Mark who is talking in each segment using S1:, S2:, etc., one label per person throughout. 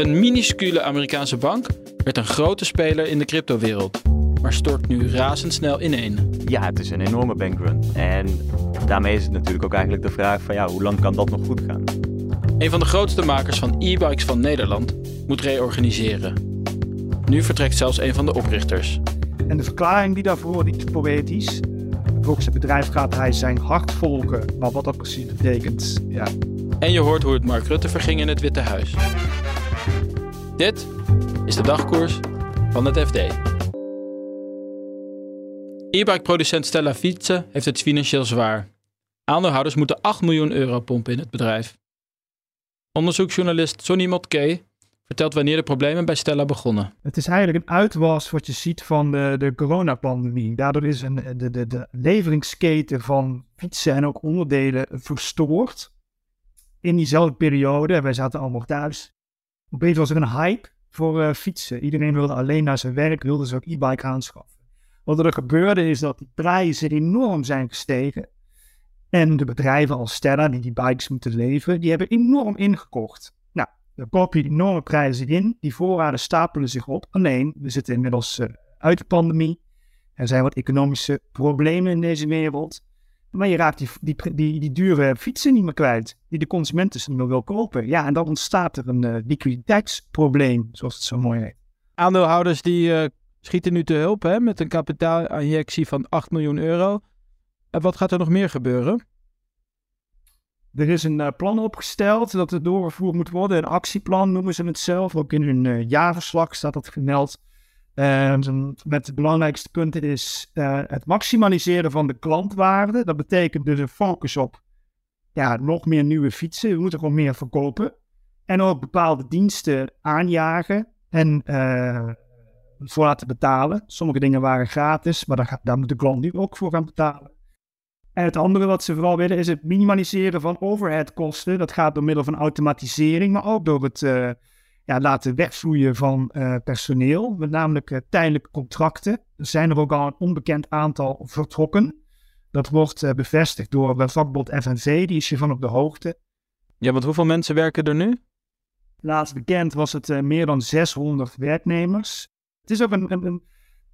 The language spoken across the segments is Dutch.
S1: Een minuscule Amerikaanse bank werd een grote speler in de cryptowereld, maar stort nu razendsnel ineen.
S2: Ja, het is een enorme bankrun. En daarmee is het natuurlijk ook eigenlijk de vraag van ja, hoe lang kan dat nog goed gaan?
S1: Een van de grootste makers van e-bikes van Nederland moet reorganiseren. Nu vertrekt zelfs een van de oprichters.
S3: En de verklaring die daarvoor, die is poëtisch. Volgens het bedrijf gaat hij zijn hart volgen. Maar wat dat precies betekent, ja.
S1: En je hoort hoe het Mark Rutte verging in het Witte Huis. Dit is de dagkoers van het FD. E-bike-producent Stella Fietsen heeft het financieel zwaar. Aandeelhouders moeten 8 miljoen euro pompen in het bedrijf. Onderzoeksjournalist Sonny Motke vertelt wanneer de problemen bij Stella begonnen.
S3: Het is eigenlijk een uitwas wat je ziet van de, de coronapandemie. Daardoor is een, de, de, de leveringsketen van fietsen en ook onderdelen verstoord. In diezelfde periode, wij zaten allemaal thuis, opeens was er een hype voor uh, fietsen. Iedereen wilde alleen naar zijn werk, wilde ook e-bike aanschaffen. Wat er gebeurde is dat die prijzen enorm zijn gestegen. En de bedrijven als Stella, die die bikes moeten leveren, die hebben enorm ingekocht. Nou, dan koop je enorme prijzen in. Die voorraden stapelen zich op. Alleen, we zitten inmiddels uh, uit de pandemie. Er zijn wat economische problemen in deze wereld. Maar je raakt die, die, die, die dure fietsen niet meer kwijt, die de consument dus niet meer wil kopen. Ja, en dan ontstaat er een uh, liquiditeitsprobleem, zoals het zo mooi heet.
S1: Aandeelhouders die uh, schieten nu te hulp hè, met een kapitaalinjectie van 8 miljoen euro. En wat gaat er nog meer gebeuren?
S3: Er is een uh, plan opgesteld dat het doorgevoerd moet worden. Een actieplan noemen ze het zelf. Ook in hun jaarverslag staat dat gemeld. Uh, met de belangrijkste punten is uh, het maximaliseren van de klantwaarde. Dat betekent dus een focus op ja, nog meer nieuwe fietsen. We moeten gewoon meer verkopen. En ook bepaalde diensten aanjagen en uh, voor laten betalen. Sommige dingen waren gratis, maar daar, daar moet de klant nu ook voor gaan betalen. En het andere wat ze vooral willen is het minimaliseren van overheadkosten. Dat gaat door middel van automatisering, maar ook door het ja, laten wegvloeien van uh, personeel, met namelijk uh, tijdelijke contracten. Er zijn er ook al een onbekend aantal vertrokken. Dat wordt uh, bevestigd door vakbond FNV, die is hiervan op de hoogte.
S1: Ja, want hoeveel mensen werken er nu?
S3: Laatst bekend was het meer dan 600 werknemers. Het is ook een, een, een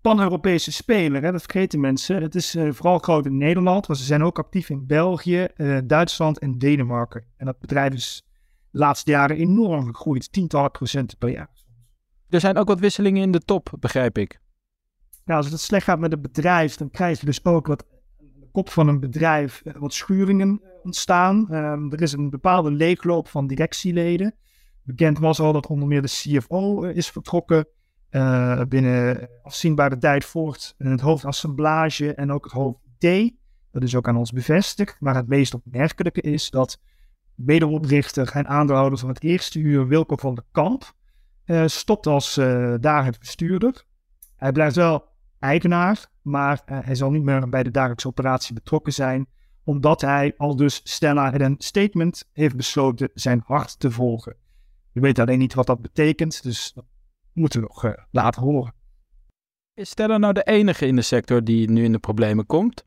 S3: pan-Europese speler, hè? dat vergeten mensen. Het is vooral groot in Nederland, maar ze zijn ook actief in België, Duitsland en Denemarken. En dat bedrijf is laatste jaren enorm gegroeid, tientallen procenten per jaar.
S1: Er zijn ook wat wisselingen in de top, begrijp ik.
S3: Nou, als het slecht gaat met het bedrijf, dan krijg je dus ook wat de kop van een bedrijf wat schuringen ontstaan. Um, er is een bepaalde leegloop van directieleden. Bekend was al dat onder meer de CFO is vertrokken. Uh, binnen afzienbare tijd voort het hoofdassemblage en ook het hoofd D. Dat is ook aan ons bevestigd. Maar het meest opmerkelijke is dat medeoprichter en aandeelhouder van het eerste uur, Wilco van der Kamp, uh, stopt als uh, dagelijks bestuurder. Hij blijft wel eigenaar, maar uh, hij zal niet meer bij de dagelijkse operatie betrokken zijn, omdat hij al dus Stella in een statement heeft besloten zijn hart te volgen. Je weet alleen niet wat dat betekent, dus dat moeten we nog laten horen.
S1: Is Stella nou de enige in de sector die nu in de problemen komt?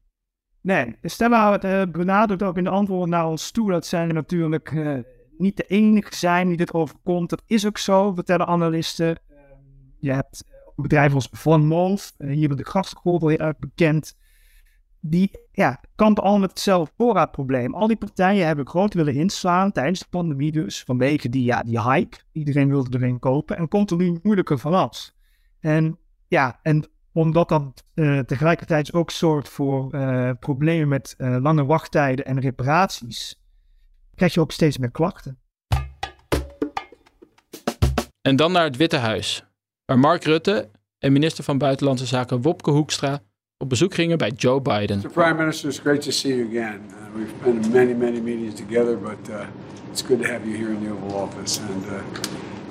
S3: Nee, Stella uh, benadrukt ook in de antwoorden naar ons toe dat zij natuurlijk uh, niet de enige zijn die dit overkomt. Dat is ook zo, vertellen analisten. Uh, je hebt een bedrijf als Van Moof, hier de grachtgolf heel erg bekend. Die ja, kampen al met hetzelfde voorraadprobleem. Al die partijen hebben groot willen inslaan tijdens de pandemie dus. Vanwege die, ja, die hype. Iedereen wilde erin kopen en komt er nu moeilijker vanaf. En ja, en omdat dat uh, tegelijkertijd ook zorgt voor uh, problemen met uh, lange wachttijden en reparaties, krijg je ook steeds meer klachten.
S1: En dan naar het Witte Huis, waar Mark Rutte en minister van Buitenlandse Zaken Wopke Hoekstra op bezoek gingen bij Joe Biden.
S4: Mr. Prime Minister, it's great to see you again. Uh, we've been in many, many meetings together, but uh, it's good to have you here in the Oval Office, and uh,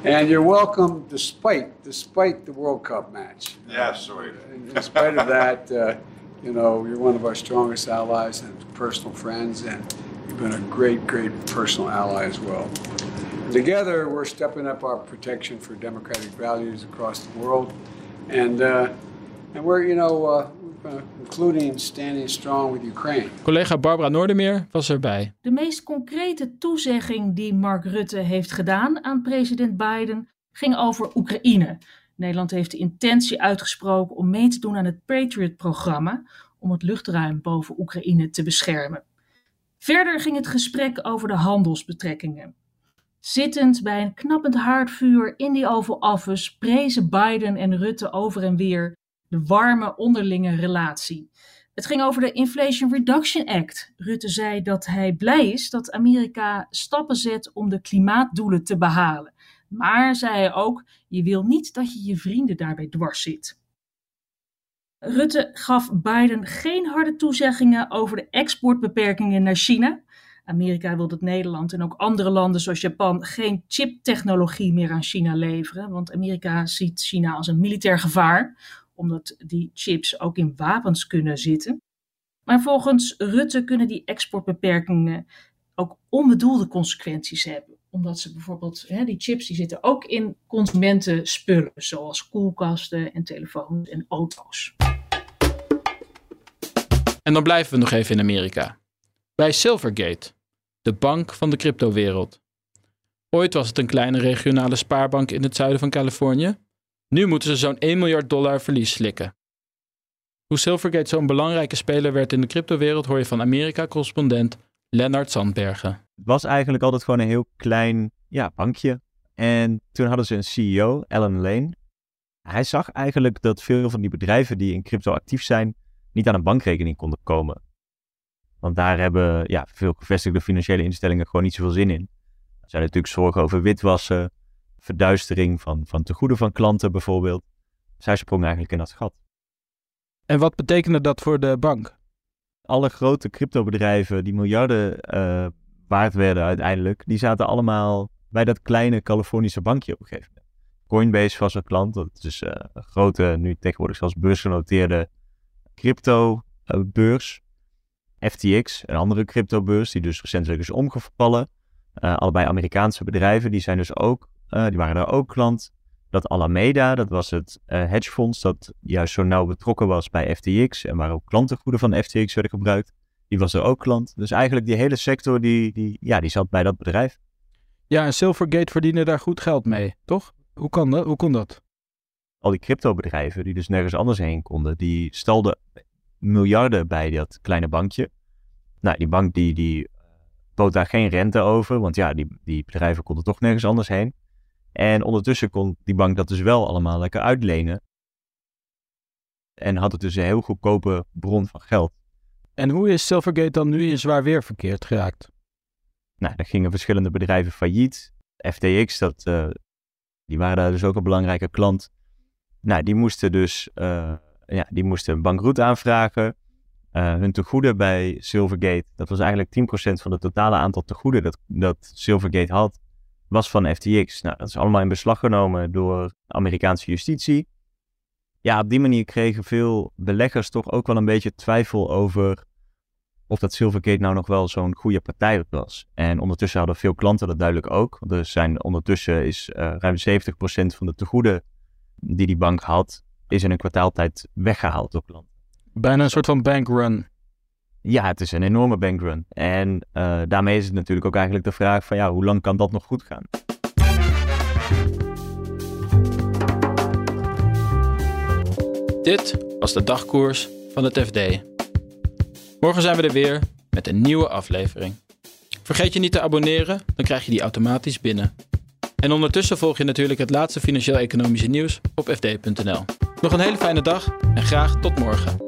S4: and you're welcome despite despite the World Cup match.
S5: Yeah, sorry.
S4: In, in spite of that, uh, you know, you're one of our strongest allies and personal friends, and you've been a great, great personal ally as well. Together, we're stepping up our protection for democratic values across the world, and uh, and we're, you know, uh, uh, including standing strong with Ukraine.
S1: Collega Barbara Noordermeer was erbij.
S6: De meest concrete toezegging die Mark Rutte heeft gedaan aan president Biden ging over Oekraïne. Nederland heeft de intentie uitgesproken om mee te doen aan het Patriot-programma om het luchtruim boven Oekraïne te beschermen. Verder ging het gesprek over de handelsbetrekkingen. Zittend bij een knappend haardvuur in die Oval Office prezen Biden en Rutte over en weer de warme onderlinge relatie. Het ging over de Inflation Reduction Act. Rutte zei dat hij blij is dat Amerika stappen zet om de klimaatdoelen te behalen. Maar zei hij ook: je wil niet dat je je vrienden daarbij dwars zit. Rutte gaf Biden geen harde toezeggingen over de exportbeperkingen naar China. Amerika wil dat Nederland en ook andere landen zoals Japan geen chiptechnologie meer aan China leveren, want Amerika ziet China als een militair gevaar, omdat die chips ook in wapens kunnen zitten. Maar volgens Rutte kunnen die exportbeperkingen ook onbedoelde consequenties hebben. Omdat ze bijvoorbeeld, hè, die chips die zitten ook in consumentenspullen, zoals koelkasten en telefoons en auto's.
S1: En dan blijven we nog even in Amerika. Bij Silvergate, de bank van de cryptowereld. Ooit was het een kleine regionale spaarbank in het zuiden van Californië. Nu moeten ze zo'n 1 miljard dollar verlies slikken. Hoe Silvergate zo'n belangrijke speler werd in de cryptowereld hoor je van Amerika-correspondent Lennart Sandbergen.
S2: Het was eigenlijk altijd gewoon een heel klein ja, bankje. En toen hadden ze een CEO, Alan Lane. Hij zag eigenlijk dat veel van die bedrijven die in crypto actief zijn, niet aan een bankrekening konden komen. Want daar hebben ja, veel gevestigde financiële instellingen gewoon niet zoveel zin in. Er zijn natuurlijk zorgen over witwassen, verduistering van, van tegoeden van klanten bijvoorbeeld. Zij sprongen eigenlijk in dat gat.
S1: En wat betekende dat voor de bank?
S2: Alle grote cryptobedrijven die miljarden uh, waard werden uiteindelijk, die zaten allemaal bij dat kleine Californische bankje op een gegeven moment. Coinbase was een klant, dat is uh, een grote, nu tegenwoordig zelfs beursgenoteerde crypto-beurs. FTX, een andere cryptobeurs, die dus recentelijk is omgevallen. Allebei Amerikaanse bedrijven, die zijn dus ook, uh, die waren er ook klant. Dat Alameda, dat was het uh, hedgefonds dat juist zo nauw betrokken was bij FTX en waar ook klantengoeden van FTX werden gebruikt. Die was er ook klant. Dus eigenlijk die hele sector, die, die, ja, die zat bij dat bedrijf.
S1: Ja, en Silvergate verdiende daar goed geld mee, toch? Hoe, kan dat? Hoe kon dat?
S2: Al die cryptobedrijven die dus nergens anders heen konden, die stelden miljarden bij dat kleine bankje. Nou, die bank die, die bood daar geen rente over, want ja, die, die bedrijven konden toch nergens anders heen. En ondertussen kon die bank dat dus wel allemaal lekker uitlenen. En had het dus een heel goedkope bron van geld.
S1: En hoe is Silvergate dan nu in zwaar weer verkeerd geraakt?
S2: Nou, daar gingen verschillende bedrijven failliet. FTX, dat, uh, die waren daar dus ook een belangrijke klant. Nou, die moesten dus uh, ja, die moesten een bankroet aanvragen. Uh, hun tegoeden bij Silvergate, dat was eigenlijk 10% van het totale aantal tegoeden dat, dat Silvergate had, was van FTX. Nou, dat is allemaal in beslag genomen door Amerikaanse justitie. Ja, op die manier kregen veel beleggers toch ook wel een beetje twijfel over of dat Silvergate nou nog wel zo'n goede partij was. En ondertussen hadden veel klanten dat duidelijk ook. Er zijn ondertussen is uh, ruim 70% van de tegoeden die die bank had, is in een kwartaaltijd weggehaald door klanten.
S1: Bijna een soort van bankrun.
S2: Ja, het is een enorme bankrun. En uh, daarmee is het natuurlijk ook eigenlijk de vraag van ja, hoe lang kan dat nog goed gaan?
S1: Dit was de dagkoers van het FD. Morgen zijn we er weer met een nieuwe aflevering. Vergeet je niet te abonneren, dan krijg je die automatisch binnen. En ondertussen volg je natuurlijk het laatste financieel-economische nieuws op fd.nl. Nog een hele fijne dag en graag tot morgen.